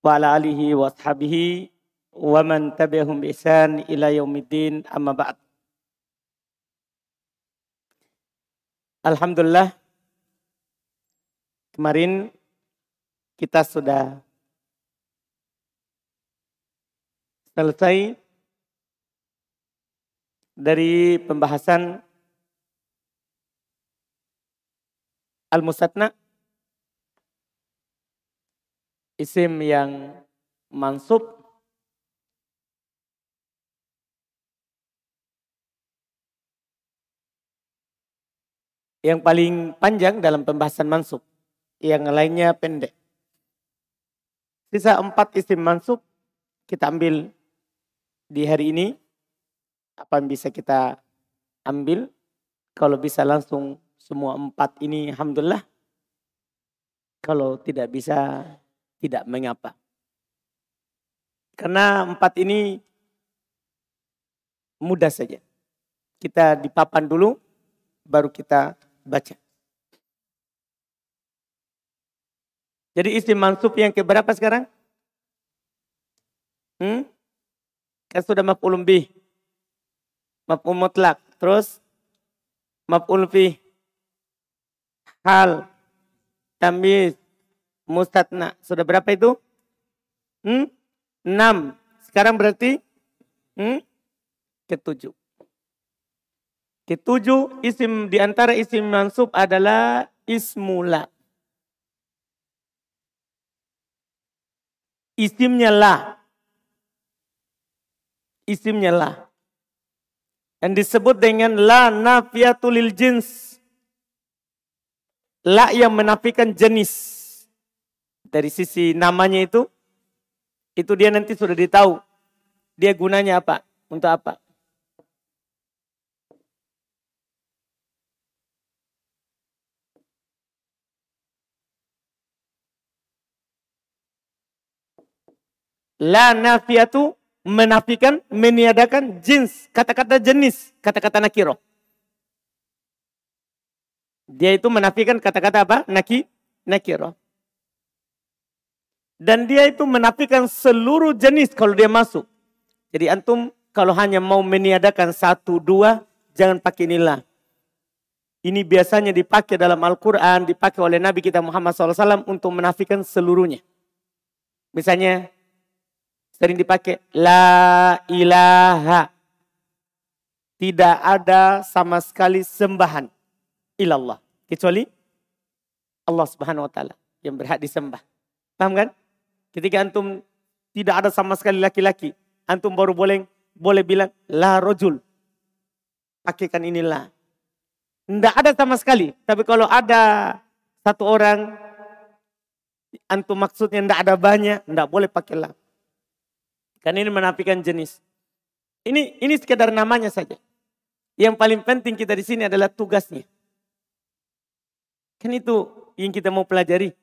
wa ala alihi wa ashabihi wa man tabi'ahum bi ihsan ila yaumiddin amma ba'd. Alhamdulillah kemarin kita sudah selesai dari pembahasan Al-Musatna isim yang mansub. Yang paling panjang dalam pembahasan mansub. Yang lainnya pendek. Sisa empat isim mansub kita ambil di hari ini. Apa yang bisa kita ambil? Kalau bisa langsung semua empat ini Alhamdulillah. Kalau tidak bisa tidak mengapa. Karena empat ini mudah saja. Kita dipapan dulu, baru kita baca. Jadi isim mansub yang keberapa sekarang? Hmm? Kan sudah maf'ulun bih. Maf'ul mutlak. Terus maf'ul fi. Hal. Tamiz mustatna. Sudah berapa itu? Hmm? Enam. Sekarang berarti hmm? ketujuh. Ketujuh isim di antara isim mansub adalah ismula. Isimnya lah. Isimnya lah. Yang disebut dengan la nafiatulil jins. La yang menafikan jenis dari sisi namanya itu, itu dia nanti sudah ditahu. Dia gunanya apa? Untuk apa? La nafiatu menafikan, meniadakan jenis, kata-kata jenis, kata-kata nakiro. Dia itu menafikan kata-kata apa? Naki, nakiro. Dan dia itu menafikan seluruh jenis kalau dia masuk. Jadi antum kalau hanya mau meniadakan satu dua, jangan pakai inilah. Ini biasanya dipakai dalam Al-Quran, dipakai oleh Nabi kita Muhammad SAW untuk menafikan seluruhnya. Misalnya, sering dipakai, La ilaha. Tidak ada sama sekali sembahan. Ilallah. Kecuali Allah subhanahu wa ta'ala yang berhak disembah. Paham kan? Ketika antum tidak ada sama sekali laki-laki, antum baru boleh boleh bilang la rojul. Pakaikan inilah. Tidak ada sama sekali. Tapi kalau ada satu orang, antum maksudnya tidak ada banyak, tidak boleh pakai la. Karena ini menafikan jenis. Ini ini sekedar namanya saja. Yang paling penting kita di sini adalah tugasnya. Kan itu yang kita mau pelajari.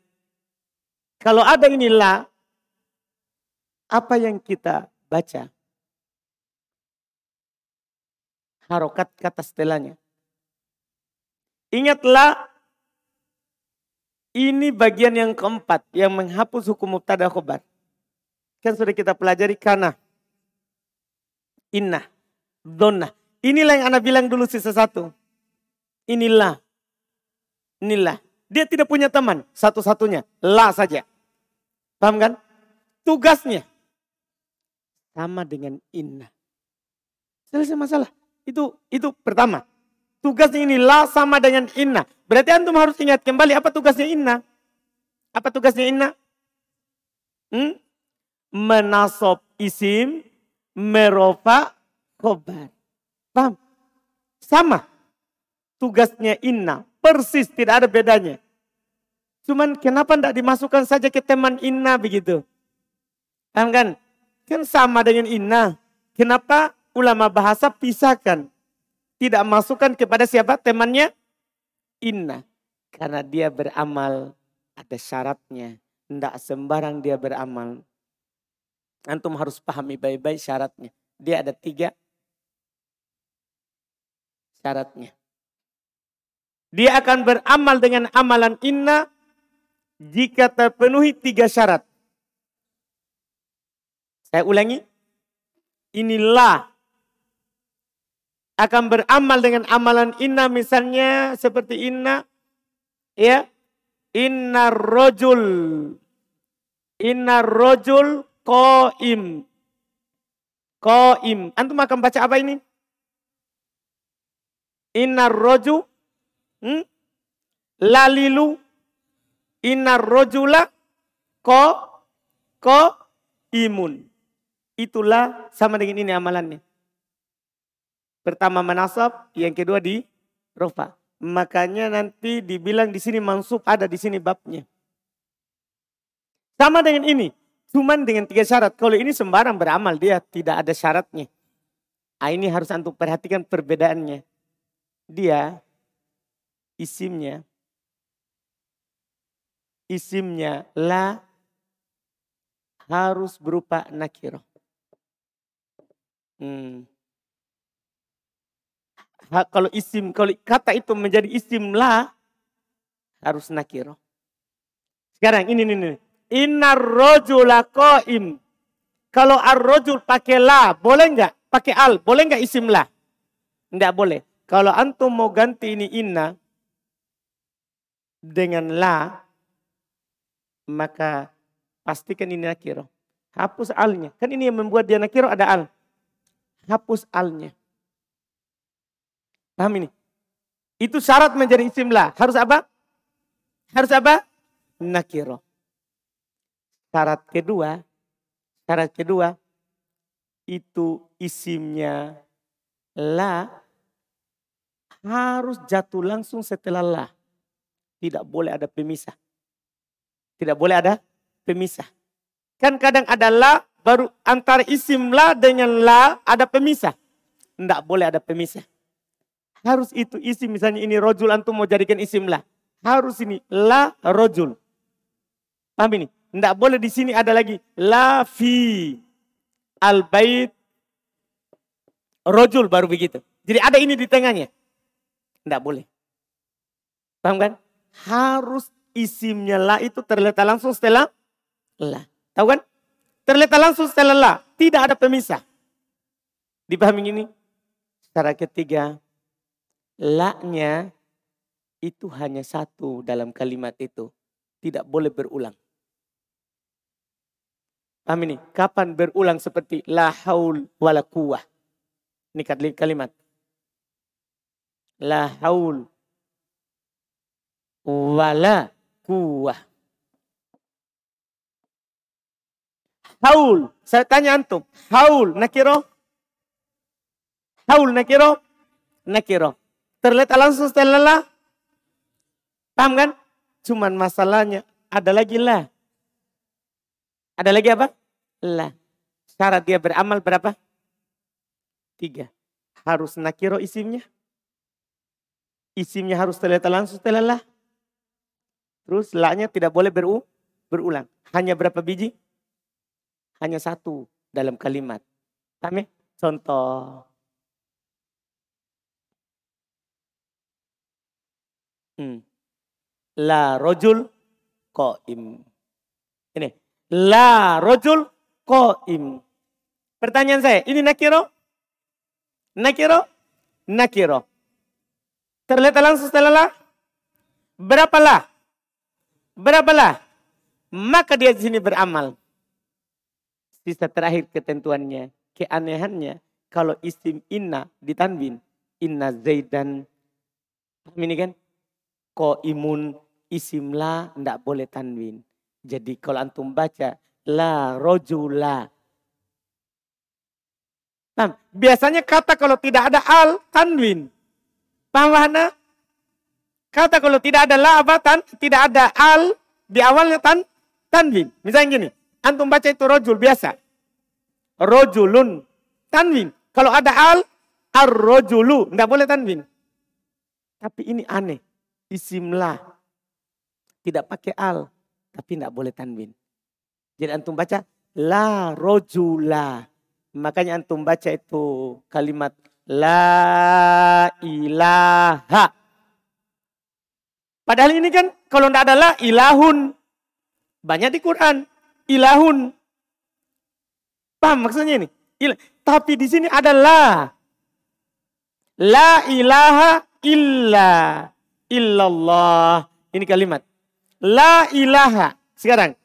Kalau ada inilah, apa yang kita baca. Harokat kata setelahnya. Ingatlah ini bagian yang keempat yang menghapus hukum mubtada khobar. Kan sudah kita pelajari karena inna, donna. Inilah yang anak bilang dulu sisa satu. Inilah. Inilah. Dia tidak punya teman. Satu-satunya. La saja. Paham kan? Tugasnya sama dengan inna. Selesai masalah. Itu itu pertama. Tugasnya ini la sama dengan inna. Berarti antum harus ingat kembali apa tugasnya inna. Apa tugasnya inna? Hmm? Menasob isim, merofa, khobar. Paham? Sama. Tugasnya inna. Persis tidak ada bedanya. Cuman kenapa tidak dimasukkan saja ke teman inna begitu? Paham kan? Kan sama dengan inna. Kenapa ulama bahasa pisahkan? Tidak masukkan kepada siapa temannya? Inna. Karena dia beramal ada syaratnya. Tidak sembarang dia beramal. Antum harus pahami baik-baik syaratnya. Dia ada tiga syaratnya. Dia akan beramal dengan amalan inna jika terpenuhi tiga syarat. Saya ulangi. Inilah akan beramal dengan amalan inna misalnya seperti inna ya. Inna rojul. Inna rojul koim. Koim. Antum akan baca apa ini? Inna roju hmm? lalilu. Inna rojula ko ko imun itulah sama dengan ini amalannya. Pertama menasab yang kedua di rofa makanya nanti dibilang di sini mansub ada di sini babnya. Sama dengan ini cuman dengan tiga syarat. Kalau ini sembarang beramal dia tidak ada syaratnya. Ah, ini harus antum perhatikan perbedaannya. Dia isimnya isimnya la harus berupa nakiro. Hmm. Kalau isim, kalau kata itu menjadi isim la harus nakiro. Sekarang ini ini. Inna rojula koim. Kalau ar-rojul pakai la, boleh nggak? Pakai al, boleh nggak isim la? Nggak boleh. Kalau antum mau ganti ini inna dengan la, maka pastikan ini nakiro. Hapus alnya. Kan ini yang membuat dia nakiro ada al. Hapus alnya. Paham ini? Itu syarat menjadi isim la. Harus apa? Harus apa? Nakiro. Syarat kedua, syarat kedua itu isimnya la harus jatuh langsung setelah la. Tidak boleh ada pemisah. Tidak boleh ada pemisah. Kan kadang ada la, baru antara isim la dengan la ada pemisah. Tidak boleh ada pemisah. Harus itu isim misalnya ini rojul antum mau jadikan isim la. Harus ini la rojul. Paham ini? Tidak boleh di sini ada lagi la fi al bait rojul baru begitu. Jadi ada ini di tengahnya. Tidak boleh. Paham kan? Harus isimnya la itu terletak langsung setelah la. Tahu kan? Terletak langsung setelah la. Tidak ada pemisah. Dipahami ini? Secara ketiga, la-nya itu hanya satu dalam kalimat itu. Tidak boleh berulang. Paham ini? Kapan berulang seperti la haul wala kuwah. Ini kalimat la haul wala kuwah. Haul, saya tanya antum, haul nakiro? Haul nakiro? Nakiro. Terlihat langsung setelah la? Paham kan? Cuman masalahnya ada lagi lah. Ada lagi apa? Lah. Syarat dia beramal berapa? Tiga. Harus nakiro isimnya. Isimnya harus terletak langsung setelah lah. Terus la-nya tidak boleh beru, berulang. Hanya berapa biji? Hanya satu dalam kalimat. Paham ya? Contoh. Hmm. La rojul koim. Ini. La rojul koim. Pertanyaan saya, ini nakiro? Nakiro? Nakiro. Terletak langsung setelah lah. Berapalah? Berapalah? Maka dia di sini beramal. Sisa terakhir ketentuannya, keanehannya. Kalau isim inna ditanwin, inna zaidan. Ini kan? Ko imun isim la tidak boleh tanwin. Jadi kalau antum baca la rojula. Nah, biasanya kata kalau tidak ada al tanwin. Paham Wahana? Kata kalau tidak ada la apa tan, tidak ada al di awalnya tan tanwin. Misalnya gini, antum baca itu rojul biasa. Rojulun tanwin. Kalau ada al, ar-rojulu. Tidak boleh tanwin. Tapi ini aneh. Isim la. Tidak pakai al. Tapi tidak boleh tanwin. Jadi antum baca la rojula. Makanya antum baca itu kalimat La ilaha. Padahal ini kan kalau tidak ada la ilahun. Banyak di Quran. Ilahun. Paham maksudnya ini? Ilah. Tapi di sini ada la. La ilaha illa. Illallah. Ini kalimat. La ilaha. Sekarang.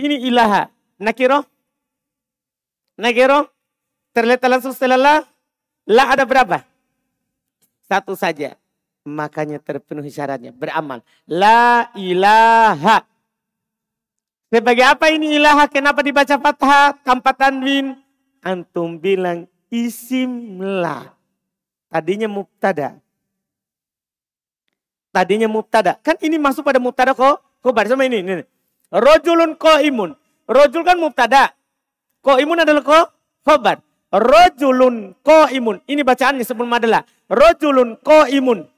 Ini ilaha. Nakiro. Nakiro. Terletak langsung setelah la. La ada berapa? Satu saja. Makanya terpenuhi syaratnya. Beramal. La ilaha. Sebagai apa ini ilaha? Kenapa dibaca fathah tanpa tanwin? Antum bilang isim la. Tadinya mubtada. Tadinya mubtada. Kan ini masuk pada mubtada kok. Kobar sama ini. ini. Rojulun ko imun. Rojul kan mubtada. Ko imun adalah ko khobar. Rojulun ko imun. Ini bacaannya sebelum adalah. Rojulun ko imun.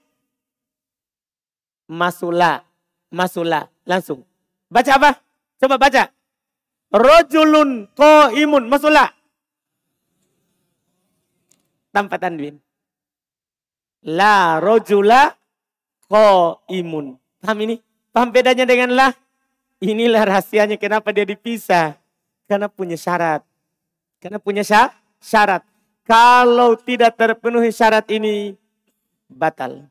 Masula. Masula. Langsung. Baca apa? Coba baca. Rojulun ko imun. Masula. Tanpa tanwin. La rojula ko imun. Paham ini? Paham bedanya dengan lah? Inilah rahasianya kenapa dia dipisah. Karena punya syarat. Karena punya syarat. Kalau tidak terpenuhi syarat ini, batal.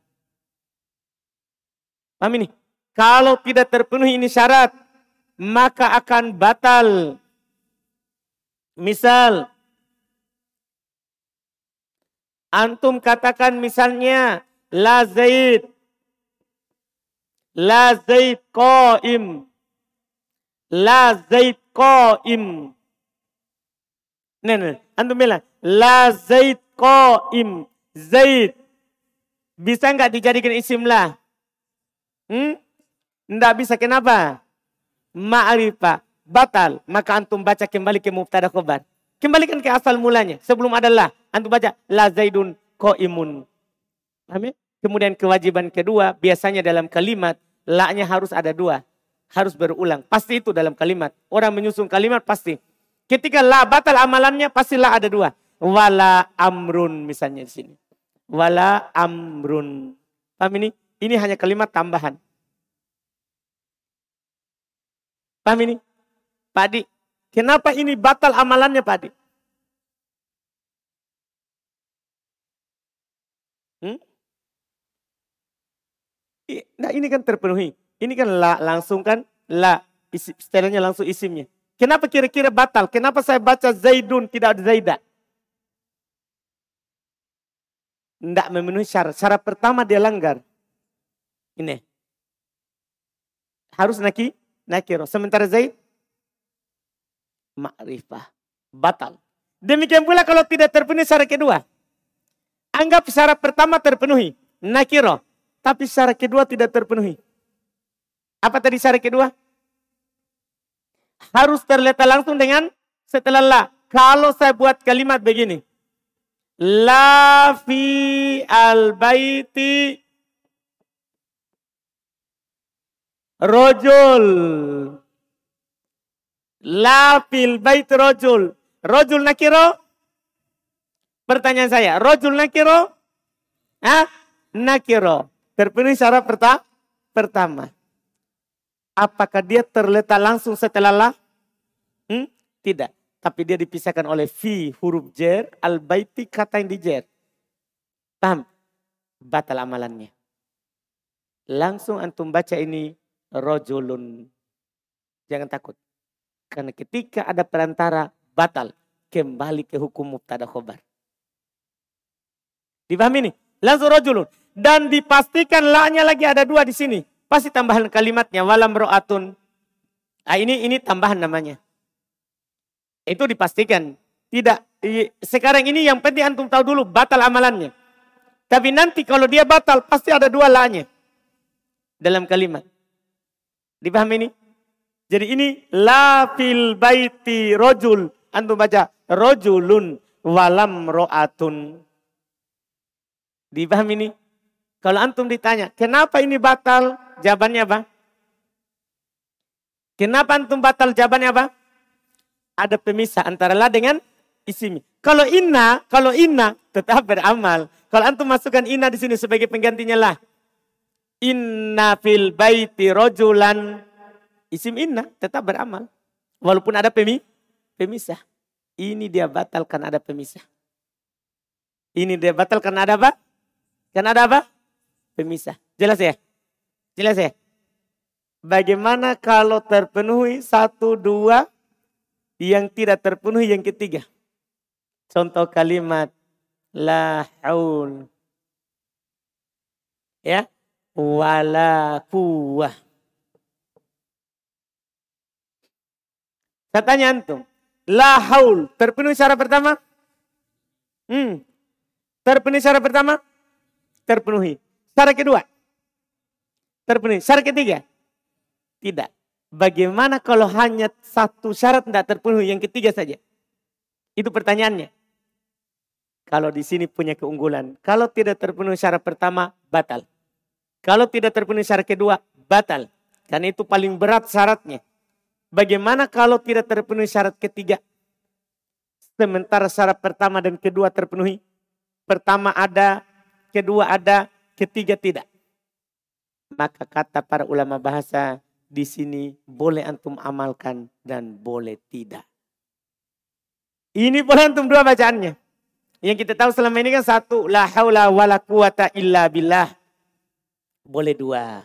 Paham ini? Kalau tidak terpenuhi ini syarat, maka akan batal. Misal, antum katakan misalnya, la zaid, la zaid qaim, la zaid qaim. Nah, antum bilang, la zaid qaim, zaid. Bisa nggak dijadikan isim lah? Hmm? Nggak bisa, kenapa? Ma'rifah batal, maka antum baca kembali ke mubtada khobar. Kembalikan ke asal mulanya. Sebelum adalah antum baca la zaidun imun. Paham ya? Kemudian kewajiban kedua biasanya dalam kalimat la-nya harus ada dua. Harus berulang. Pasti itu dalam kalimat. Orang menyusun kalimat pasti. Ketika la batal amalannya pasti la ada dua. Wala amrun misalnya di sini. Wala amrun. Paham ini? Ini hanya kalimat tambahan. Paham ini? Pak Adi, kenapa ini batal amalannya Pak Adi? Hmm? Nah ini kan terpenuhi. Ini kan la, langsung kan la. Setelahnya langsung isimnya. Kenapa kira-kira batal? Kenapa saya baca Zaidun tidak ada Zaidah? Tidak memenuhi syarat. Syarat pertama dia langgar. Ini. Harus naki nakiro. Sementara Zaid ma'rifah. Batal. Demikian pula kalau tidak terpenuhi syarat kedua. Anggap syarat pertama terpenuhi. Nakiro. Tapi syarat kedua tidak terpenuhi. Apa tadi syarat kedua? Harus terletak langsung dengan setelah la. Kalau saya buat kalimat begini. La fi al baiti rojul. La fil bait rojul. Rojul nakiro? Pertanyaan saya, rojul nakiro? Ah, nakiro. Terpenuhi syarat perta pertama. Apakah dia terletak langsung setelah la? Hmm? Tidak. Tapi dia dipisahkan oleh fi huruf jer, al baiti kata yang di jer. Paham? Batal amalannya. Langsung antum baca ini rojulun. Jangan takut. Karena ketika ada perantara batal. Kembali ke hukum mubtada khobar. Dipahami ini? Langsung rojulun. Dan dipastikan la-nya lagi ada dua di sini. Pasti tambahan kalimatnya. Walam ro'atun. Nah, ini ini tambahan namanya. Itu dipastikan. Tidak. Sekarang ini yang penting antum tahu dulu batal amalannya. Tapi nanti kalau dia batal pasti ada dua la-nya. Dalam kalimat. Dipahami ini? Jadi ini la fil baiti rojul. Antum baca rojulun walam ro'atun. Dipahami ini? Kalau antum ditanya, kenapa ini batal? Jawabannya apa? Kenapa antum batal? Jawabannya apa? Ada pemisah antara la dengan isimi. Kalau inna, kalau inna tetap beramal. Kalau antum masukkan inna di sini sebagai penggantinya lah. Inna fil baiti rojulan Isim inna tetap beramal. Walaupun ada pemi, pemisah. Ini dia batal karena ada pemisah. Ini dia batal karena ada apa? Karena ada apa? Pemisah. Jelas ya? Jelas ya? Bagaimana kalau terpenuhi satu, dua, yang tidak terpenuhi yang ketiga? Contoh kalimat la haul. Ya, wala kuwah. Saya tanya antum, la haul terpenuhi syarat pertama? Hmm. Terpenuhi syarat pertama? Terpenuhi. Syarat kedua? Terpenuhi. Syarat ketiga? Tidak. Bagaimana kalau hanya satu syarat tidak terpenuhi, yang ketiga saja? Itu pertanyaannya. Kalau di sini punya keunggulan. Kalau tidak terpenuhi syarat pertama, batal. Kalau tidak terpenuhi syarat kedua, batal. Karena itu paling berat syaratnya. Bagaimana kalau tidak terpenuhi syarat ketiga? Sementara syarat pertama dan kedua terpenuhi. Pertama ada, kedua ada, ketiga tidak. Maka kata para ulama bahasa di sini boleh antum amalkan dan boleh tidak. Ini boleh antum dua bacaannya. Yang kita tahu selama ini kan satu, la haula wala quwata illa billah. Boleh dua.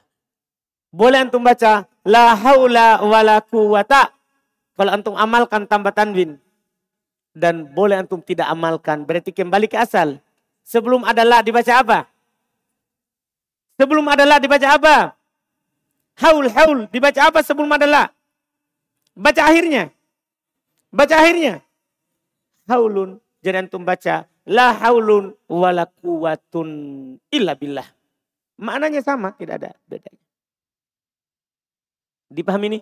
Boleh antum baca, la haula wala quwata. Kalau antum amalkan tambah tanwin. Dan boleh antum tidak amalkan. Berarti kembali ke asal. Sebelum ada la dibaca apa? Sebelum ada la dibaca apa? Haul, haul. Dibaca apa sebelum ada la? Baca akhirnya. Baca akhirnya. Haulun. Jadi antum baca. La haulun wala quwatun illa billah. Maknanya sama, tidak ada bedanya. Dipahami ini?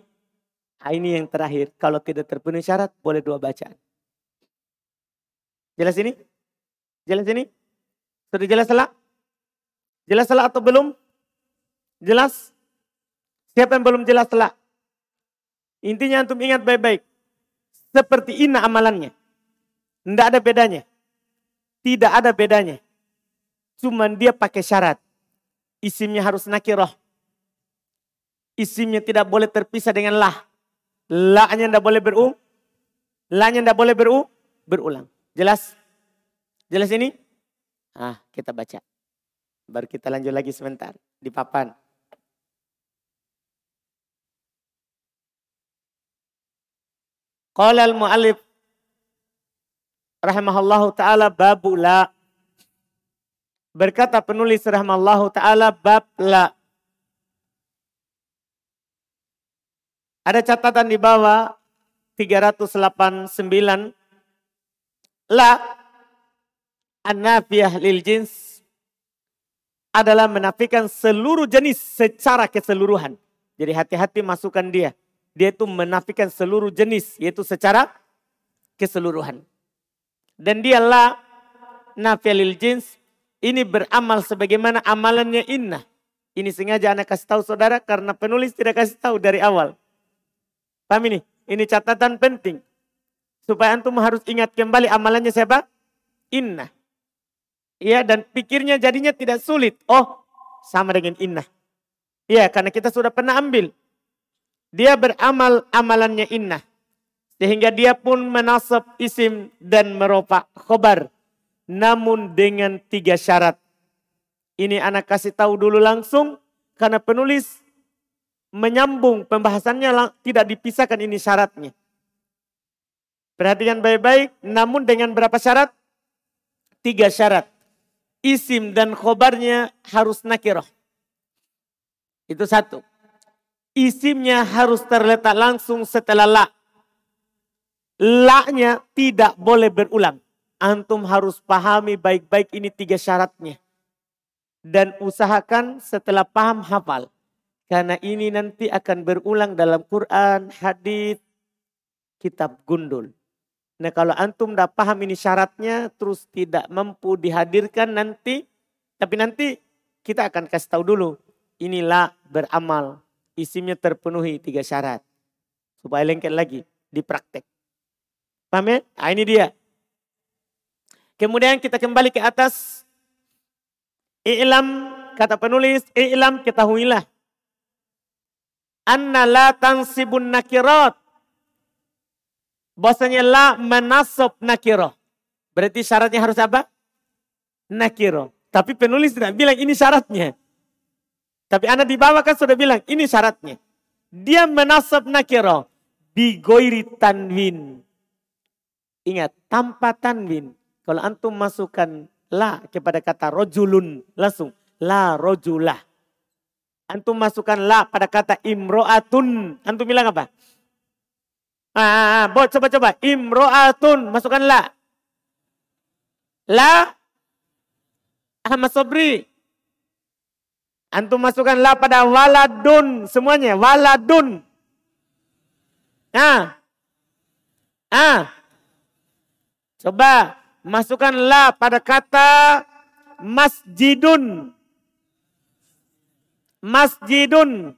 Nah, ini yang terakhir. Kalau tidak terpenuhi syarat, boleh dua bacaan. Jelas ini? Jelas ini? Sudah jelas salah? Jelas salah atau belum? Jelas? Siapa yang belum jelas telah? Intinya antum ingat baik-baik. Seperti ina amalannya. Tidak ada bedanya. Tidak ada bedanya. Cuman dia pakai syarat. Isimnya harus nakiroh. Isimnya tidak boleh terpisah dengan lah. La-nya tidak boleh beru. La-nya tidak boleh beru. Berulang. Jelas? Jelas ini? Ah, kita baca. Baru kita lanjut lagi sebentar. Di papan. Qala al-mu'allif rahimahullahu taala babu la. Berkata penulis rahimallahu taala bab la. Ada catatan di bawah 389 la an-nafiyah lil jins adalah menafikan seluruh jenis secara keseluruhan. Jadi hati-hati masukkan dia dia itu menafikan seluruh jenis, yaitu secara keseluruhan. Dan dia la nafilil jins, ini beramal sebagaimana amalannya inna. Ini sengaja anak kasih tahu saudara karena penulis tidak kasih tahu dari awal. Paham ini? Ini catatan penting. Supaya antum harus ingat kembali amalannya siapa? Inna. Iya dan pikirnya jadinya tidak sulit. Oh sama dengan inna. Iya karena kita sudah pernah ambil. Dia beramal amalannya inna. Sehingga dia pun menasab isim dan meropak khobar. Namun dengan tiga syarat. Ini anak kasih tahu dulu langsung. Karena penulis menyambung pembahasannya tidak dipisahkan ini syaratnya. Perhatikan baik-baik. Namun dengan berapa syarat? Tiga syarat. Isim dan khobarnya harus nakiroh. Itu satu isimnya harus terletak langsung setelah la. La-nya tidak boleh berulang. Antum harus pahami baik-baik ini tiga syaratnya. Dan usahakan setelah paham hafal. Karena ini nanti akan berulang dalam Quran, hadis, kitab gundul. Nah kalau antum tidak paham ini syaratnya terus tidak mampu dihadirkan nanti. Tapi nanti kita akan kasih tahu dulu. Inilah beramal isimnya terpenuhi tiga syarat. Supaya lengket lagi di praktek. Paham ya? Nah, ini dia. Kemudian kita kembali ke atas. I'lam, kata penulis, i'lam ketahuilah. anna la tansibun nakirat. Bahasanya la menasab nakiro. Berarti syaratnya harus apa? Nakiro. Tapi penulis tidak bilang ini syaratnya. Tapi anak di bawah kan sudah bilang ini syaratnya. Dia menasab nakiro. Bigoiri tanwin. Ingat, tanpa tanwin. Kalau antum masukkan la kepada kata rojulun. Langsung, la rojulah. Antum masukkan la pada kata imro'atun. Antum bilang apa? Ah, ah, ah, buat coba-coba. Imro'atun. Masukkan la. La. Ahmad Sobri. Antum masukkan la pada waladun. Semuanya. Waladun. Ah. Ah. Coba. Masukkan la pada kata masjidun. Masjidun.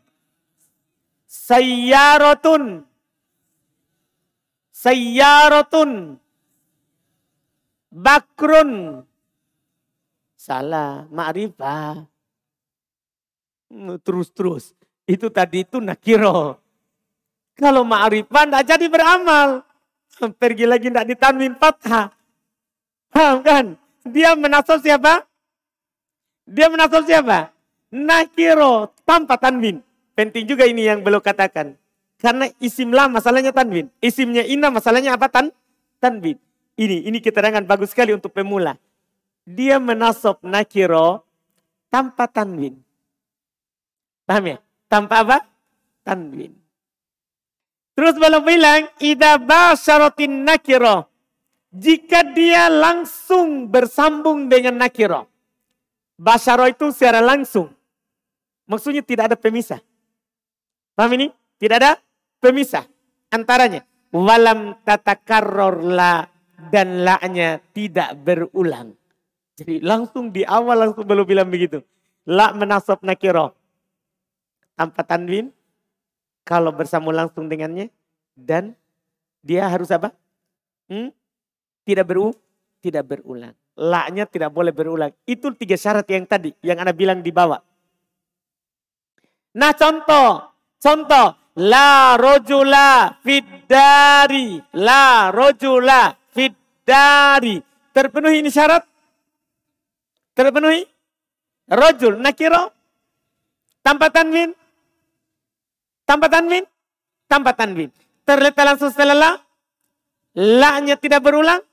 Sayyaratun. Sayyaratun. Bakrun. Salah, ma'rifah. Terus-terus. Itu tadi itu nakiro. Kalau ma'rifah tidak jadi beramal. Pergi lagi tidak ditanwin fathah. Paham kan? Dia menasab siapa? Dia menasab siapa? Nakiro tanpa tanwin. Penting juga ini yang belum katakan. Karena isim lah masalahnya tanwin. Isimnya ina masalahnya apa? Tan tanwin. Ini ini keterangan bagus sekali untuk pemula. Dia menasab nakiro tanpa tanwin. Paham ya? Tanpa apa? Tanwin. Terus belum bilang, Ida basyaratin nakiro. Jika dia langsung bersambung dengan nakiro. Basyaro itu secara langsung. Maksudnya tidak ada pemisah. Paham ini? Tidak ada pemisah antaranya. Walam tatakarror la dan la-nya tidak berulang. Jadi langsung di awal langsung belum bilang begitu. La menasab nakiro. Tanpa tanwin. Kalau bersama langsung dengannya. Dan dia harus apa? Hmm? Tidak beru, tidak berulang. La-nya tidak boleh berulang. Itu tiga syarat yang tadi. Yang Anda bilang di bawah. Nah contoh. Contoh. La rojula fiddari. La rojula fiddari. Terpenuhi ini syarat? Terpenuhi? Rojul nakiro. Tanpa tanwin. Tanpa tanwin. Tanpa tanwin. Terletak langsung setelah la. La-nya tidak berulang.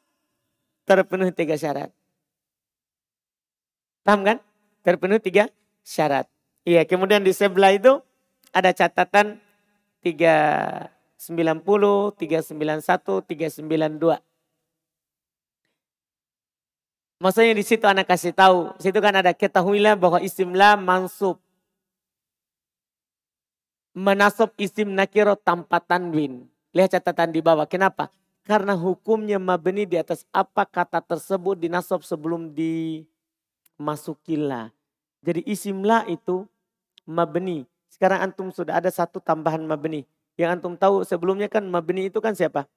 Terpenuhi tiga syarat. Paham kan? Terpenuhi tiga syarat. Iya, kemudian di sebelah itu ada catatan 390, 391, 392. Maksudnya di situ anak kasih tahu, situ kan ada ketahuilah bahwa isim la mansub. Menasab isim nakiro tanpa tanwin. Lihat catatan di bawah. Kenapa? Karena hukumnya mabni di atas apa kata tersebut dinasab sebelum dimasukilah. Jadi isim la itu mabni sekarang antum sudah ada satu tambahan mabni. Yang antum tahu sebelumnya kan mabni itu kan siapa?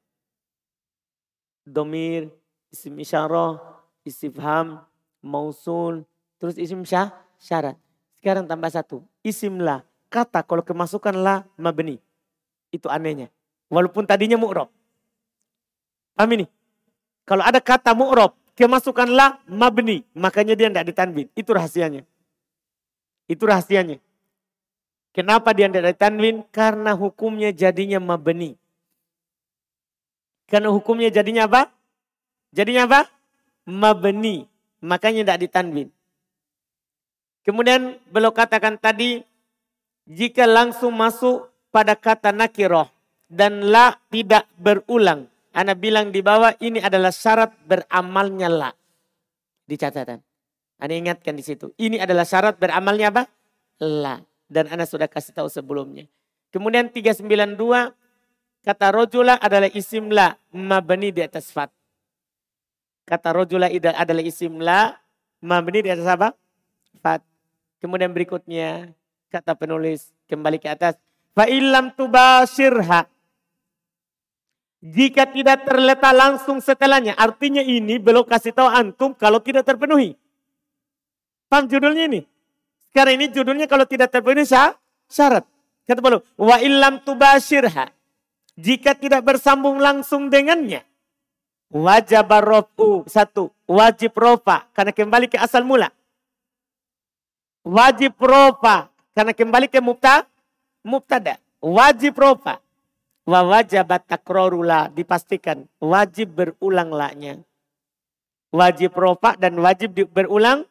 Domir, isim isyarah, istifham, mausul, terus isim syah, syarat. Sekarang tambah satu, isim la. Kata kalau kemasukan la mabni. Itu anehnya. Walaupun tadinya mu'rob. Paham ini? Kalau ada kata mu'rob, kemasukan la mabni. Makanya dia tidak ditanbin. Itu rahasianya. Itu rahasianya. Kenapa dia tidak tanwin? Karena hukumnya jadinya mabni. Karena hukumnya jadinya apa? Jadinya apa? Mabni. Makanya tidak ditanwin. Kemudian beliau katakan tadi, jika langsung masuk pada kata nakiroh dan la tidak berulang. Anda bilang di bawah ini adalah syarat beramalnya la. Di catatan. Anda ingatkan di situ. Ini adalah syarat beramalnya apa? La. Dan Anda sudah kasih tahu sebelumnya. Kemudian 392 kata rojula adalah isim la mabni di atas fat. Kata rojula adalah isim la mabni di atas apa? Fat. Kemudian berikutnya kata penulis kembali ke atas. Fa'ilam tubasirha. Jika tidak terletak langsung setelahnya. Artinya ini belum kasih tahu antum kalau tidak terpenuhi. Paham judulnya ini? Sekarang ini judulnya kalau tidak terpenuhi syarat. Kata beliau, wa illam tubashirha. Jika tidak bersambung langsung dengannya. Wajib rofu. Satu, wajib rofa. Karena kembali ke asal mula. Wajib rofa. Karena kembali ke mubta, mubtada. Wajib rofa. Wa wajabat takrorula. Dipastikan. Wajib berulang laknya. Wajib rofa dan wajib berulang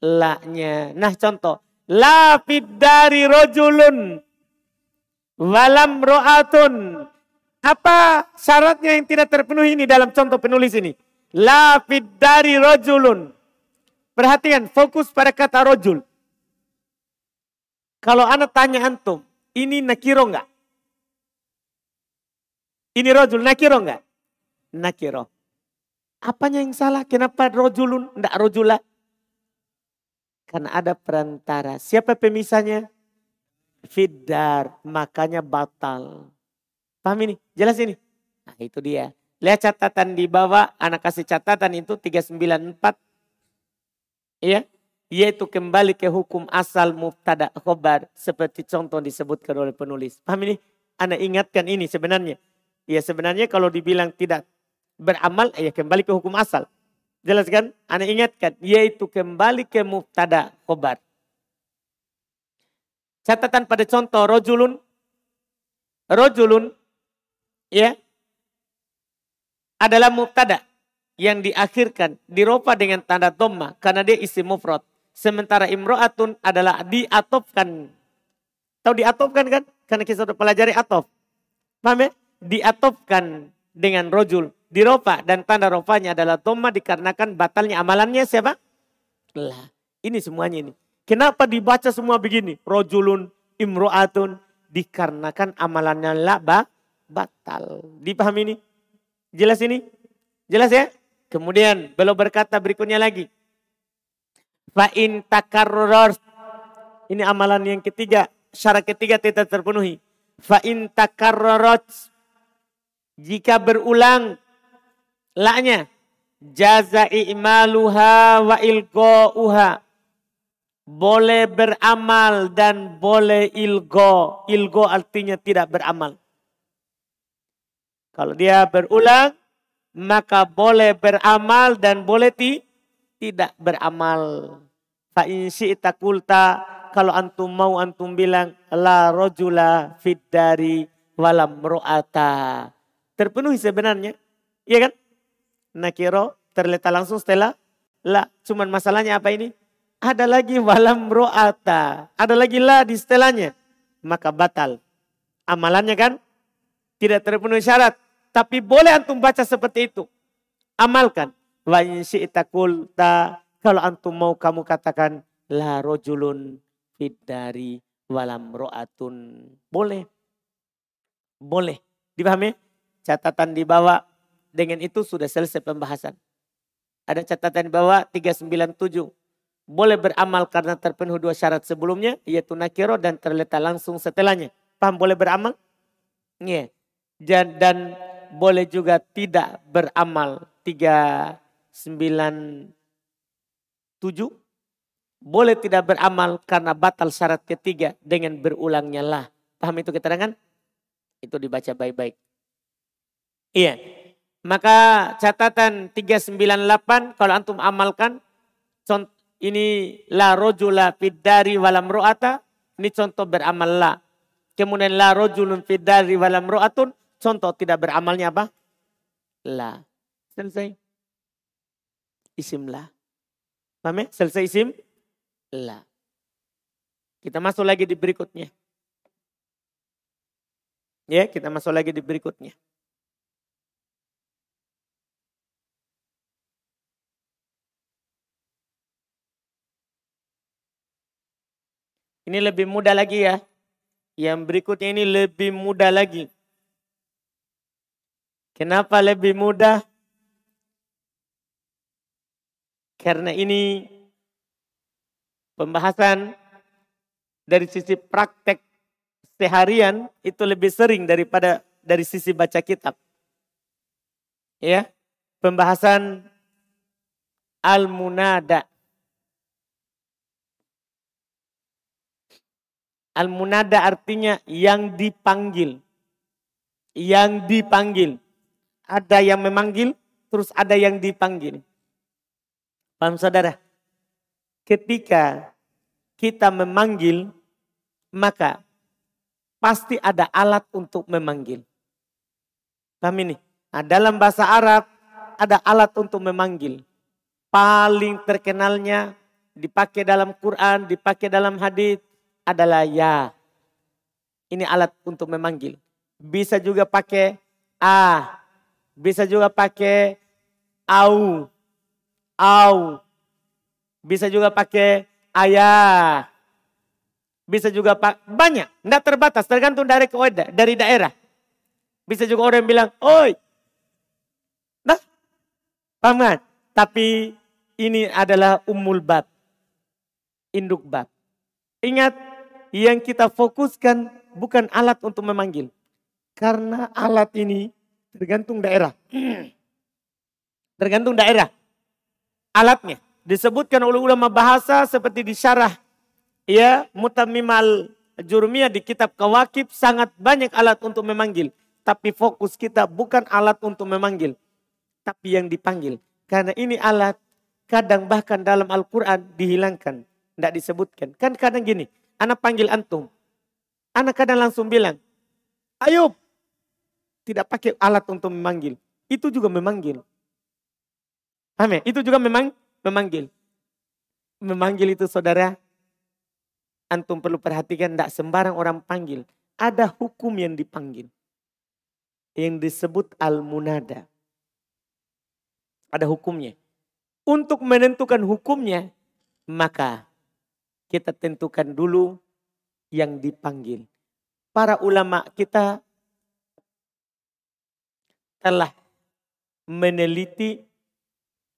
laknya. Nah contoh. La dari rojulun. Walam ro'atun. Apa syaratnya yang tidak terpenuhi ini dalam contoh penulis ini? La dari rojulun. Perhatikan, fokus pada kata rojul. Kalau anak tanya antum, ini nakiro enggak? Ini rojul, nakiro enggak? Nakiro. Apanya yang salah? Kenapa rojulun, enggak rojulah? Karena ada perantara. Siapa pemisahnya? Fiddar. Makanya batal. Paham ini? Jelas ini? Nah itu dia. Lihat catatan di bawah. Anak kasih catatan itu 394. Iya yaitu kembali ke hukum asal mubtada khobar seperti contoh disebutkan oleh penulis. Paham ini? Anda ingatkan ini sebenarnya. Ya sebenarnya kalau dibilang tidak beramal ya kembali ke hukum asal. Jelas kan? Anda ingatkan yaitu kembali ke mubtada khobar. Catatan pada contoh rojulun. Rojulun ya adalah mubtada yang diakhirkan diropa dengan tanda dhamma karena dia isi mufrad. Sementara imro'atun adalah diatopkan. Tahu diatopkan kan? Karena kita sudah pelajari atof. Paham ya? Diatopkan dengan rojul. Diropa dan tanda ropanya adalah toma dikarenakan batalnya amalannya siapa? Lah. Ini semuanya ini. Kenapa dibaca semua begini? Rojulun, imro'atun. Dikarenakan amalannya lah batal. Dipahami ini? Jelas ini? Jelas ya? Kemudian belum berkata berikutnya lagi. Fa'in takarror. Ini amalan yang ketiga. Syarat ketiga tidak terpenuhi. Fa'in takarrorot. Jika berulang. Laknya. Jaza i'maluha wa ilgo'uha. Boleh beramal dan boleh ilgo. Ilgo artinya tidak beramal. Kalau dia berulang, maka boleh beramal dan boleh ti, tidak beramal. Fa in syi'ta kalau antum mau antum bilang la rojula fid dari walam ro'ata. Terpenuhi sebenarnya. Iya kan? Nakiro terletak langsung setelah la. Cuman masalahnya apa ini? Ada lagi walam ro'ata. Ada lagi la di setelahnya. Maka batal. Amalannya kan tidak terpenuhi syarat. Tapi boleh antum baca seperti itu. Amalkan. Wa syi'ta kalau antum mau kamu katakan la rojulun dari walam ro'atun. Boleh. Boleh. Dipahami? Catatan di bawah. Dengan itu sudah selesai pembahasan. Ada catatan di bawah 397. Boleh beramal karena terpenuhi dua syarat sebelumnya. Yaitu nakiro dan terletak langsung setelahnya. Paham boleh beramal? Iya. Dan, dan boleh juga tidak beramal. 39 Tujuh, boleh tidak beramal karena batal syarat ketiga dengan berulangnya lah. Paham itu keterangan? Itu dibaca baik-baik. Iya. Maka catatan 398 kalau antum amalkan ini la rojula fiddari walam ro'ata. Ini contoh beramal la. Kemudian la rojulun fiddari walam ro'atun. Contoh tidak beramalnya apa? La. Selesai. Isim la. Paham ya? Selesai isim? La. Kita masuk lagi di berikutnya. Ya, kita masuk lagi di berikutnya. Ini lebih mudah lagi ya. Yang berikutnya ini lebih mudah lagi. Kenapa lebih mudah? Karena ini pembahasan dari sisi praktek seharian itu lebih sering daripada dari sisi baca kitab. Ya, pembahasan al-munada. Al-munada artinya yang dipanggil. Yang dipanggil. Ada yang memanggil, terus ada yang dipanggil. Paham saudara? Ketika kita memanggil, maka pasti ada alat untuk memanggil. Paham ini? Nah, dalam bahasa Arab ada alat untuk memanggil. Paling terkenalnya dipakai dalam Quran, dipakai dalam hadis adalah ya. Ini alat untuk memanggil. Bisa juga pakai a, bisa juga pakai au, au. Bisa juga pakai ayah. Bisa juga pak banyak, tidak terbatas, tergantung dari keweda, dari daerah. Bisa juga orang bilang, oi. Nah, paman. Tapi ini adalah umul bab induk bab. Ingat, yang kita fokuskan bukan alat untuk memanggil. Karena alat ini tergantung daerah. Tergantung daerah. Alatnya. Disebutkan oleh ulama bahasa seperti di syarah. Ya, mutamimal jurmiyah di kitab kawakib sangat banyak alat untuk memanggil. Tapi fokus kita bukan alat untuk memanggil. Tapi yang dipanggil. Karena ini alat kadang bahkan dalam Al-Quran dihilangkan. Tidak disebutkan. Kan kadang gini, anak panggil antum. Anak kadang langsung bilang, Ayub. Tidak pakai alat untuk memanggil. Itu juga memanggil. Paham ya? Itu juga memang memanggil. Memanggil itu saudara, antum perlu perhatikan tidak sembarang orang panggil. Ada hukum yang dipanggil. Yang disebut al-munada. Ada hukumnya. Untuk menentukan hukumnya, maka kita tentukan dulu yang dipanggil. Para ulama kita telah meneliti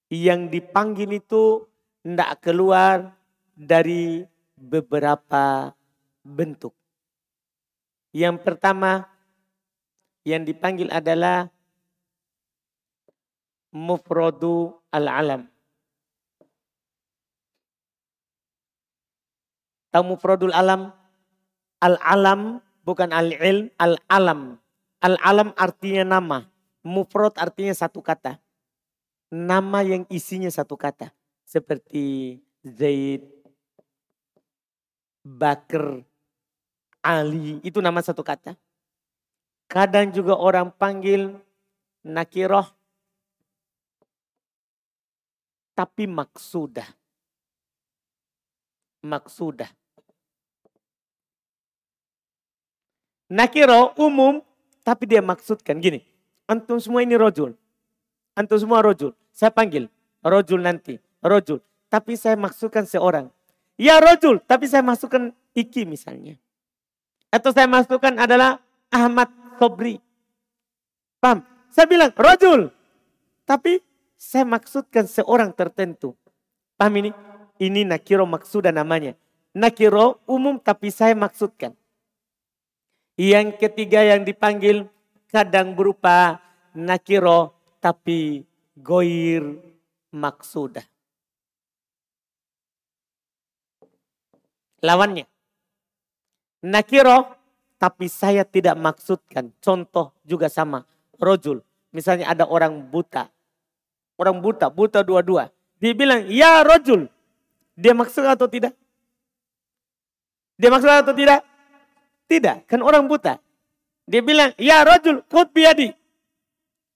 yang dipanggil itu tidak keluar dari beberapa bentuk. Yang pertama yang dipanggil adalah mufradu al-alam. Tahu mufradul alam? Al-alam bukan al-ilm, al-alam. Al-alam artinya nama. Mufrad artinya satu kata. Nama yang isinya satu kata. Seperti Zaid, Bakr, Ali. Itu nama satu kata. Kadang juga orang panggil nakiroh. Tapi maksudah maksudah. Nakiro umum tapi dia maksudkan gini. Antum semua ini rojul. Antum semua rojul. Saya panggil rojul nanti. Rojul. Tapi saya maksudkan seorang. Ya rojul. Tapi saya masukkan Iki misalnya. Atau saya masukkan adalah Ahmad Sobri. Paham? Saya bilang rojul. Tapi saya maksudkan seorang tertentu. Paham ini? Ini nakiro maksudah namanya. Nakiro umum tapi saya maksudkan. Yang ketiga yang dipanggil kadang berupa nakiro tapi goir maksudah. Lawannya. Nakiro tapi saya tidak maksudkan. Contoh juga sama. Rojul. Misalnya ada orang buta. Orang buta, buta dua-dua. Dia bilang, ya rojul. Dia maksud atau tidak? Dia maksud atau tidak? Tidak, kan orang buta. Dia bilang, ya rojul kut biadi.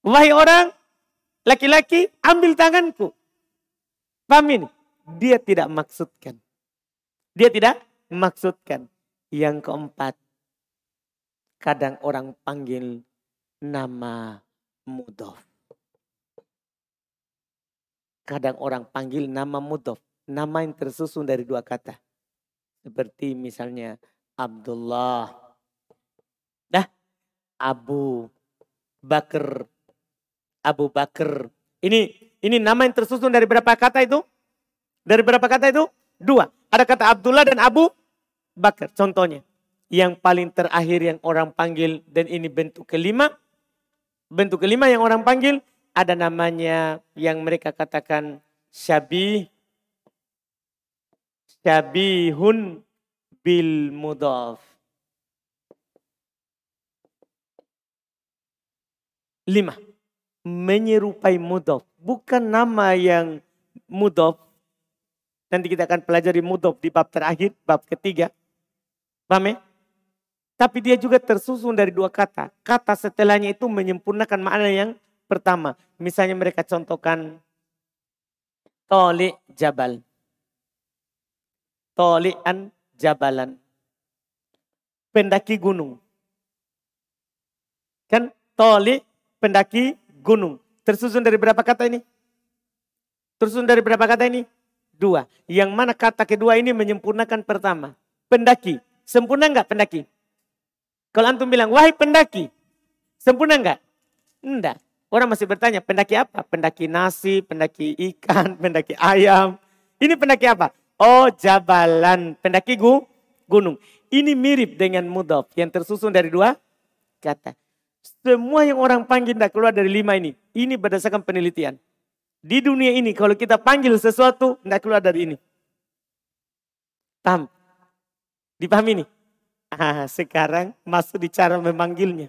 Wahai orang, laki-laki ambil tanganku. Paham ini? Dia tidak maksudkan. Dia tidak maksudkan. Yang keempat, kadang orang panggil nama mudof. Kadang orang panggil nama mudof nama yang tersusun dari dua kata. Seperti misalnya Abdullah. Dah, Abu Bakar. Abu Bakar. Ini ini nama yang tersusun dari berapa kata itu? Dari berapa kata itu? Dua. Ada kata Abdullah dan Abu Bakar. Contohnya. Yang paling terakhir yang orang panggil dan ini bentuk kelima. Bentuk kelima yang orang panggil ada namanya yang mereka katakan syabih syabihun bil mudhaf. Lima. Menyerupai mudhaf. Bukan nama yang mudhaf. Nanti kita akan pelajari mudhaf di bab terakhir, bab ketiga. Paham ya? Tapi dia juga tersusun dari dua kata. Kata setelahnya itu menyempurnakan makna yang pertama. Misalnya mereka contohkan toli jabal. Tolian jabalan. Pendaki gunung. Kan toli pendaki gunung. Tersusun dari berapa kata ini? Tersusun dari berapa kata ini? Dua. Yang mana kata kedua ini menyempurnakan pertama. Pendaki. Sempurna enggak pendaki? Kalau antum bilang, wahai pendaki. Sempurna enggak? Enggak. Orang masih bertanya, pendaki apa? Pendaki nasi, pendaki ikan, pendaki ayam. Ini pendaki apa? Oh jabalan, pendaki gu, gunung. Ini mirip dengan mudaf yang tersusun dari dua kata. Semua yang orang panggil tidak keluar dari lima ini. Ini berdasarkan penelitian. Di dunia ini kalau kita panggil sesuatu tidak keluar dari ini. Paham? Dipahami ini? Ah, sekarang masuk di cara memanggilnya.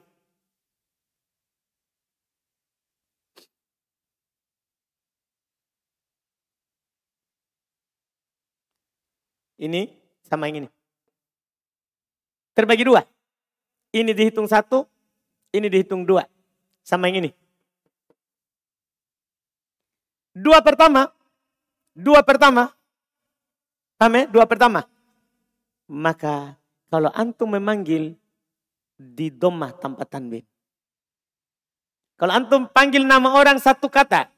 Ini sama yang ini. Terbagi dua. Ini dihitung satu, ini dihitung dua. Sama yang ini. Dua pertama. Dua pertama. Paham ya? Dua pertama. Maka kalau antum memanggil di domah tanpa tanwin. Kalau antum panggil nama orang satu kata.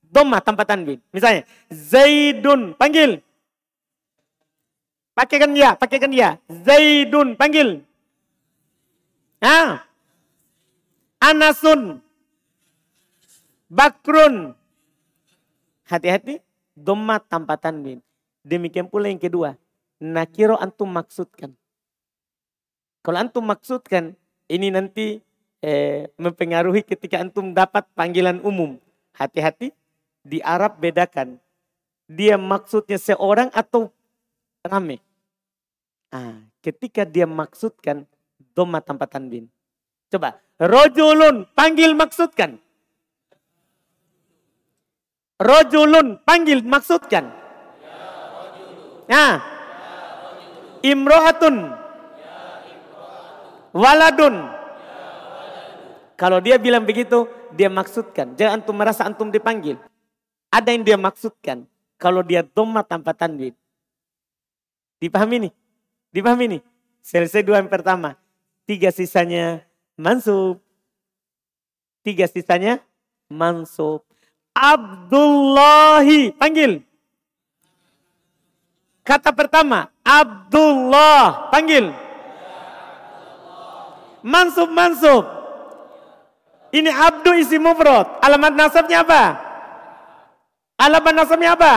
Domah tanpa tanwin. Misalnya. Zaidun. Panggil. Pakaikan dia. Pakaikan dia. Zaidun. Panggil. Ah. Anasun. Bakrun. Hati-hati. Doma tanpa tanwin. Demikian pula yang kedua. Nakiro antum maksudkan. Kalau antum maksudkan. Ini nanti eh, mempengaruhi ketika antum dapat panggilan umum. Hati-hati. Di Arab bedakan. Dia maksudnya seorang atau rame. Ah, ketika dia maksudkan doma tanpa tanwin. Coba. Rojulun. Panggil maksudkan. Rojulun. Panggil maksudkan. Nah. Imro'atun. Waladun. Kalau dia bilang begitu, dia maksudkan. Jangan antum merasa antum dipanggil. Ada yang dia maksudkan. Kalau dia doma tanpa tanwin. Dipahami nih? Dipahami nih? Selesai dua yang pertama. Tiga sisanya mansub. Tiga sisanya mansub. Abdullahi. Panggil. Kata pertama. Abdullah. Panggil. Mansub, mansub. Ini abdu isi mufrad. Alamat nasabnya apa? Alamat nasabnya apa?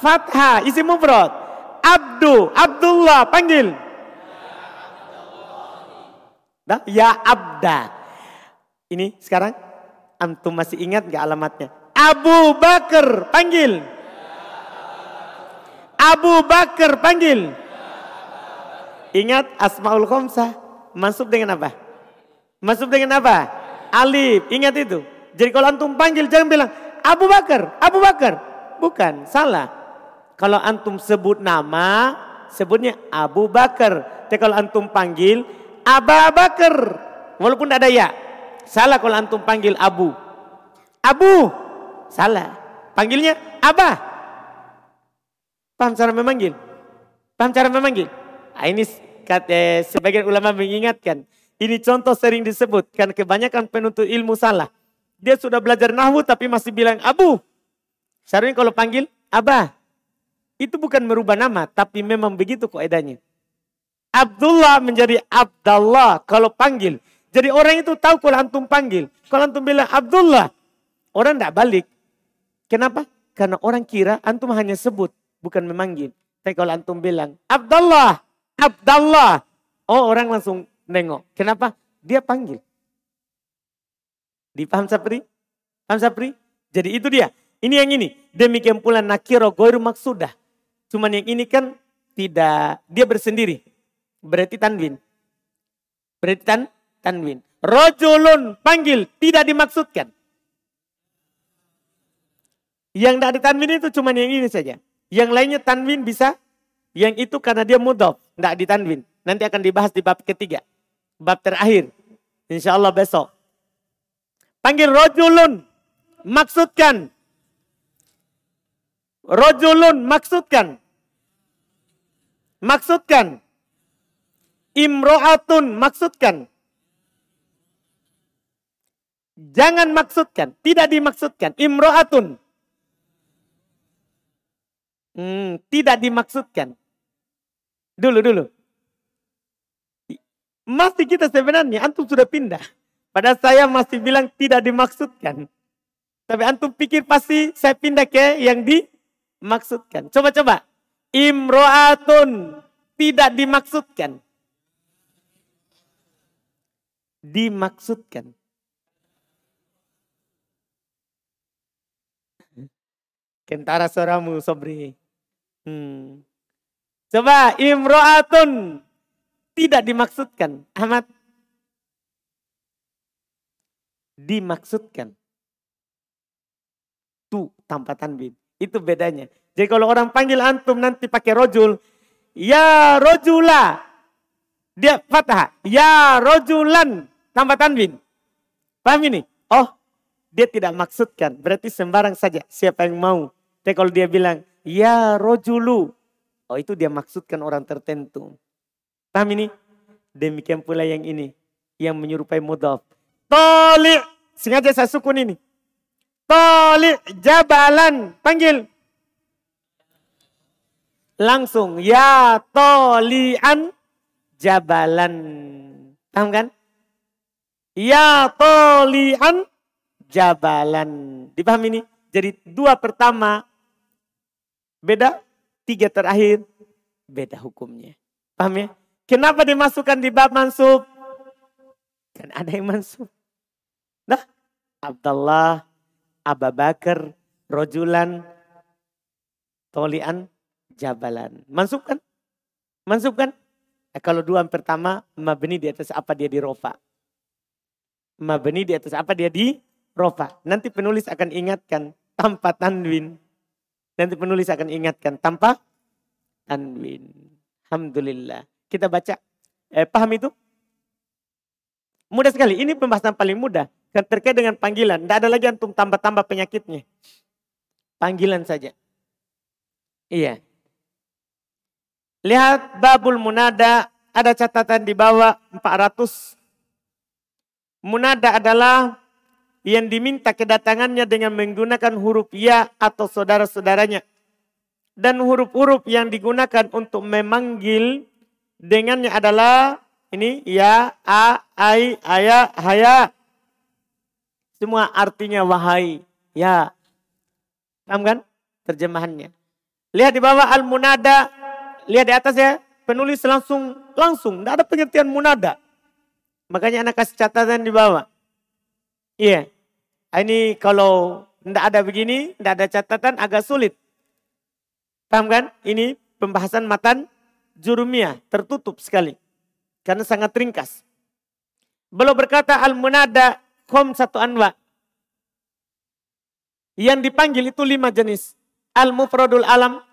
Fathah isi mufrad. Abdu, Abdullah, panggil. Ya abda. Ini sekarang antum masih ingat gak alamatnya? Abu Bakar panggil. Abu Bakar panggil. Ingat Asmaul Khomsah. Masuk dengan apa? Masuk dengan apa? Alif. Ingat itu. Jadi kalau antum panggil jangan bilang Abu Bakar, Abu Bakar. Bukan, salah. Kalau antum sebut nama, sebutnya Abu Bakar. Tapi kalau antum panggil Aba Bakar. Walaupun ada ya. Salah kalau antum panggil Abu. Abu. Salah. Panggilnya Abah. Paham cara memanggil? Paham cara memanggil? Nah, ini kata sebagian ulama mengingatkan. Ini contoh sering disebut. Kan kebanyakan penuntut ilmu salah. Dia sudah belajar nahwu tapi masih bilang Abu. Seharusnya kalau panggil Abah. Itu bukan merubah nama. Tapi memang begitu kok edanya. Abdullah menjadi Abdullah kalau panggil. Jadi orang itu tahu kalau antum panggil. Kalau antum bilang Abdullah, orang tidak balik. Kenapa? Karena orang kira antum hanya sebut, bukan memanggil. Tapi kalau antum bilang Abdullah, Abdullah, oh orang langsung nengok. Kenapa? Dia panggil. Dipaham Sapri? Paham Sapri? Jadi itu dia. Ini yang ini. Demikian pula nakiro goiru maksudah. Cuman yang ini kan tidak, dia bersendiri. Berarti tanwin. Berarti tan, tanwin. Rojulun panggil tidak dimaksudkan. Yang tidak ditanwin itu cuma yang ini saja. Yang lainnya tanwin bisa. Yang itu karena dia mudof. Tidak ditanwin. Nanti akan dibahas di bab ketiga. Bab terakhir. Insya Allah besok. Panggil rojulun. Maksudkan. Rojulun maksudkan. Maksudkan. Imro'atun maksudkan. Jangan maksudkan. Tidak dimaksudkan. Imro'atun. Hmm, tidak dimaksudkan. Dulu, dulu. Masih kita sebenarnya, antum sudah pindah. Pada saya masih bilang tidak dimaksudkan. Tapi antum pikir pasti saya pindah ke yang dimaksudkan. Coba-coba. Imro'atun tidak dimaksudkan. Dimaksudkan. Kentara suaramu, Sobri. Hmm. Coba imro'atun tidak dimaksudkan. Ahmad. Dimaksudkan. Tuh tanpa tanwin. Itu bedanya. Jadi kalau orang panggil antum nanti pakai rojul. Ya rojula. Dia fathah. Ya rojulan. Tanpa tanwin. Paham ini? Oh dia tidak maksudkan. Berarti sembarang saja. Siapa yang mau. Tapi kalau dia bilang. Ya rojulu. Oh itu dia maksudkan orang tertentu. Paham ini? Demikian pula yang ini. Yang menyerupai mudhaf. Toli. Sengaja saya sukun ini. Toli jabalan. Panggil. Langsung. Ya tolian jabalan. Paham kan? Ya tolian jabalan. Dipahami ini? Jadi dua pertama beda tiga terakhir beda hukumnya. Paham ya? Kenapa dimasukkan di bab mansub? Kan ada yang mansub. Nah, Abdullah, Abu Bakar, Rojulan, Tolian, Jabalan. Mansub kan? Mansub kan? Eh, kalau dua pertama, mabni di atas apa dia di rofa. Mabni di atas apa dia di rofa. Nanti penulis akan ingatkan tanpa tanwin. Nanti penulis akan ingatkan tanpa tanwin. Alhamdulillah. Kita baca. Eh, paham itu? Mudah sekali. Ini pembahasan paling mudah. Kan terkait dengan panggilan. Tidak ada lagi antum tambah-tambah penyakitnya. Panggilan saja. Iya. Lihat babul munada. Ada catatan di bawah 400. Munada adalah yang diminta kedatangannya dengan menggunakan huruf ya atau saudara-saudaranya. Dan huruf-huruf yang digunakan untuk memanggil dengannya adalah ini ya, a, ai, aya, haya. Semua artinya wahai, ya. Paham kan? Terjemahannya. Lihat di bawah al-munada, lihat di atas ya, penulis langsung langsung, tidak ada pengertian munada. Makanya anak kasih catatan di bawah. Iya. Ini kalau tidak ada begini, tidak ada catatan agak sulit. Paham kan? Ini pembahasan matan jurumiyah, tertutup sekali. Karena sangat ringkas. Belum berkata al-munada kom satu anwa. Yang dipanggil itu lima jenis. Al-mufradul alam.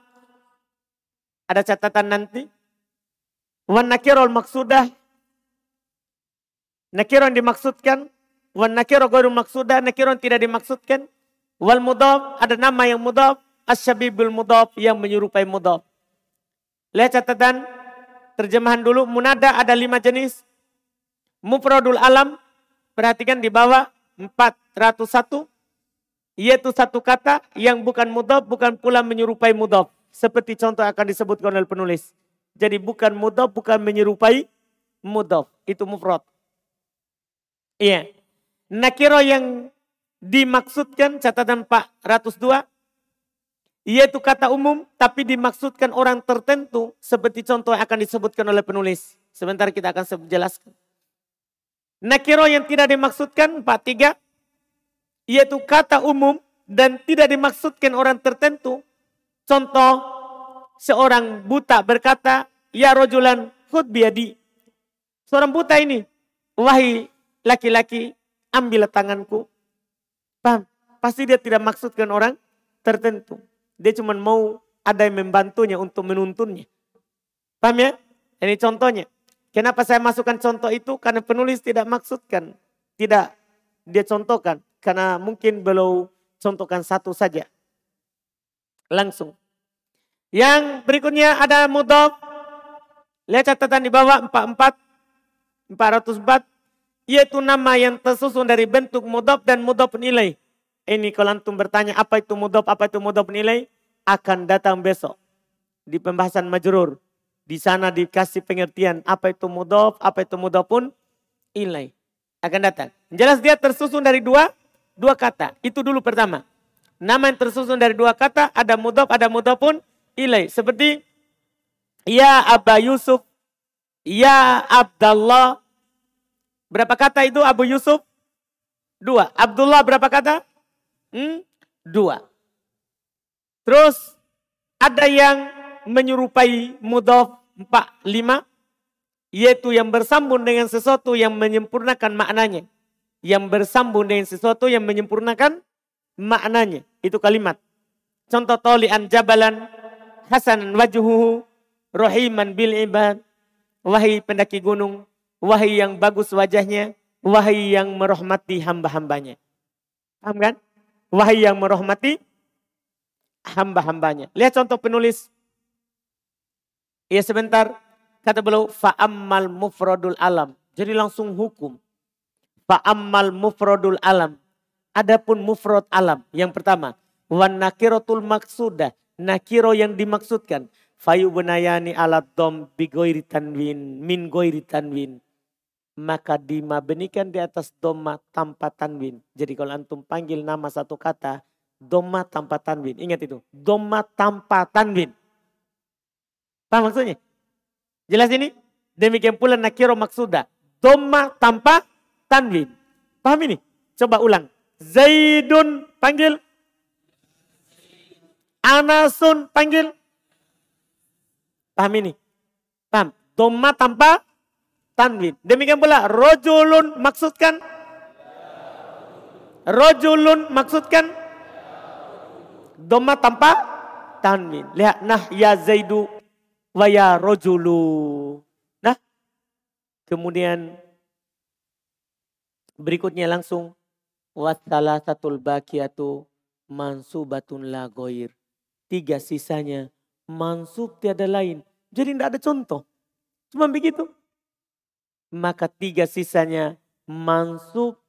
Ada catatan nanti. Wan nakirul maksudah. Nakirun dimaksudkan Wan nakiro ghairul maksuda, nakiro tidak dimaksudkan. Wal mudhaf, ada nama yang mudhaf. Asyabibul mudhaf yang menyerupai mudhaf. Lihat catatan terjemahan dulu. Munada ada lima jenis. Mufradul alam, perhatikan di bawah 401. Yaitu satu kata yang bukan mudhaf, bukan pula menyerupai mudhaf. Seperti contoh akan disebutkan oleh penulis. Jadi bukan mudhaf, bukan menyerupai mudhaf. Itu mufrad. Iya. Nakiro yang dimaksudkan catatan Pak 102 yaitu kata umum tapi dimaksudkan orang tertentu seperti contoh yang akan disebutkan oleh penulis. Sebentar kita akan jelaskan. Nakiro yang tidak dimaksudkan Pak 3 yaitu kata umum dan tidak dimaksudkan orang tertentu. Contoh seorang buta berkata, "Ya rojulan khud biadi. Seorang buta ini, wahai laki-laki, ambil tanganku. Paham? Pasti dia tidak maksudkan orang tertentu. Dia cuma mau ada yang membantunya untuk menuntunnya. Paham ya? Ini contohnya. Kenapa saya masukkan contoh itu? Karena penulis tidak maksudkan. Tidak dia contohkan. Karena mungkin belum contohkan satu saja. Langsung. Yang berikutnya ada mudhaf. Lihat catatan di bawah 44 404 yaitu nama yang tersusun dari bentuk mudhaf dan mudhaf nilai. Ini kalau antum bertanya apa itu mudhaf, apa itu mudhaf nilai, akan datang besok di pembahasan majrur. Di sana dikasih pengertian apa itu mudhaf, apa itu mudhaf pun nilai. Akan datang. Jelas dia tersusun dari dua dua kata. Itu dulu pertama. Nama yang tersusun dari dua kata, ada mudhaf, ada mudhaf pun ilai. Seperti Ya Aba Yusuf, Ya Abdullah. Berapa kata itu Abu Yusuf? Dua. Abdullah berapa kata? Hmm? Dua. Terus ada yang menyerupai mudhaf empat lima yaitu yang bersambung dengan sesuatu yang menyempurnakan maknanya. Yang bersambung dengan sesuatu yang menyempurnakan maknanya. Itu kalimat. Contoh tolian jabalan hasanan wajuhu rohiman bil ibad Wahai pendaki gunung, wahai yang bagus wajahnya, wahai yang merahmati hamba-hambanya. Paham kan? Wahai yang merahmati hamba-hambanya. Lihat contoh penulis. Ya sebentar, kata beliau, fa'ammal mufradul alam. Jadi langsung hukum. Fa'ammal mufradul alam. Adapun mufrad alam. Yang pertama, wan nakiratul maksudah. Nakiro yang dimaksudkan fayu benayani alat dom bigoiri tanwin min goiri tanwin maka dimabenikan di atas doma tanpa tanwin. Jadi kalau antum panggil nama satu kata, doma tanpa tanwin. Ingat itu, doma tanpa tanwin. Paham maksudnya? Jelas ini? Demikian pula nakiro maksuda. Doma tanpa tanwin. Paham ini? Coba ulang. Zaidun panggil. Anasun panggil. Paham ini? Paham? Doma tanpa tanwin. Demikian pula rojulun maksudkan rojulun maksudkan doma tanpa tanwin. Lihat nah ya zaidu wa ya rojulu. Nah. Kemudian berikutnya langsung wassalah satul bakiatu mansubatun la goir. Tiga sisanya mansub tiada lain. Jadi tidak ada contoh. Cuma begitu. Maka tiga sisanya mansub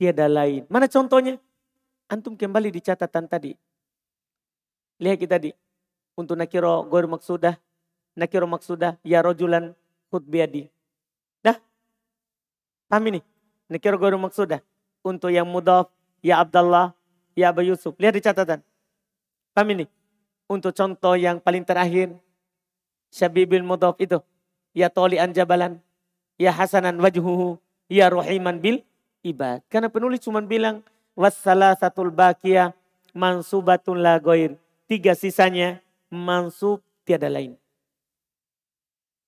tiada lain. Mana contohnya? Antum kembali di catatan tadi. Lihat kita tadi. Untuk nakiro gor maksudah. Nakiro maksudah. Ya rojulan khutbiadi. Dah? Paham ini? Nakiro gor maksudah. Untuk yang mudaf. Ya Abdullah. Ya Abu Yusuf. Lihat di catatan. Paham ini? Untuk contoh yang paling terakhir. Syabibil mudhaf itu. Ya tolian jabalan. Ya hasanan wajhuhu. Ya rohiman bil ibad. Karena penulis cuma bilang. Wassalah satul bakia mansubatun la goir. Tiga sisanya mansub tiada lain.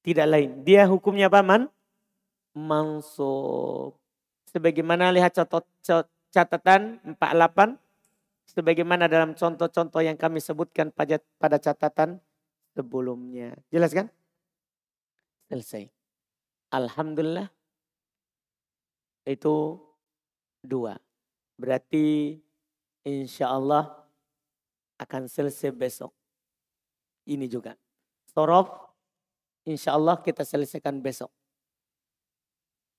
Tidak lain. Dia hukumnya apa man? Mansub. Sebagaimana lihat catatan 48. Sebagaimana dalam contoh-contoh yang kami sebutkan pada catatan sebelumnya. Jelas kan? Selesai. Alhamdulillah itu dua. Berarti insya Allah akan selesai besok. Ini juga. Sorof insya Allah kita selesaikan besok.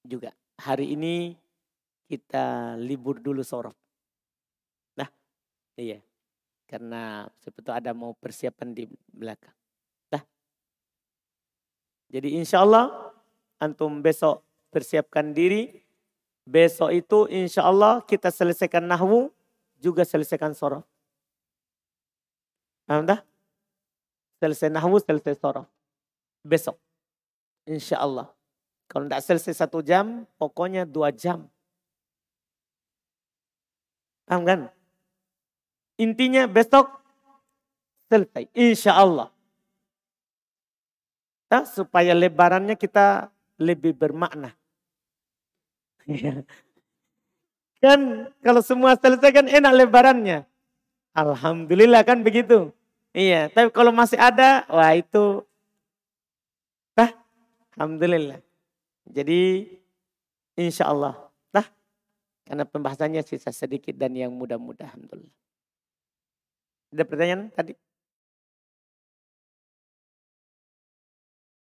Juga. Hari ini kita libur dulu sorof. Iya. Karena seperti ada mau persiapan di belakang. Jadi insya Allah antum besok persiapkan diri. Besok itu insya Allah kita selesaikan nahwu juga selesaikan sorof. Paham dah? Selesai nahwu, selesai sorof. Besok. Insya Allah. Kalau tidak selesai satu jam, pokoknya dua jam. Paham kan? Intinya besok selesai. Insya Allah. Nah, supaya lebarannya kita lebih bermakna. Kan kalau semua selesai kan enak lebarannya. Alhamdulillah kan begitu. Iya, tapi kalau masih ada, wah itu, nah, Alhamdulillah. Jadi insya Allah, nah, karena pembahasannya sisa sedikit dan yang mudah-mudah, Alhamdulillah. Ada pertanyaan tadi?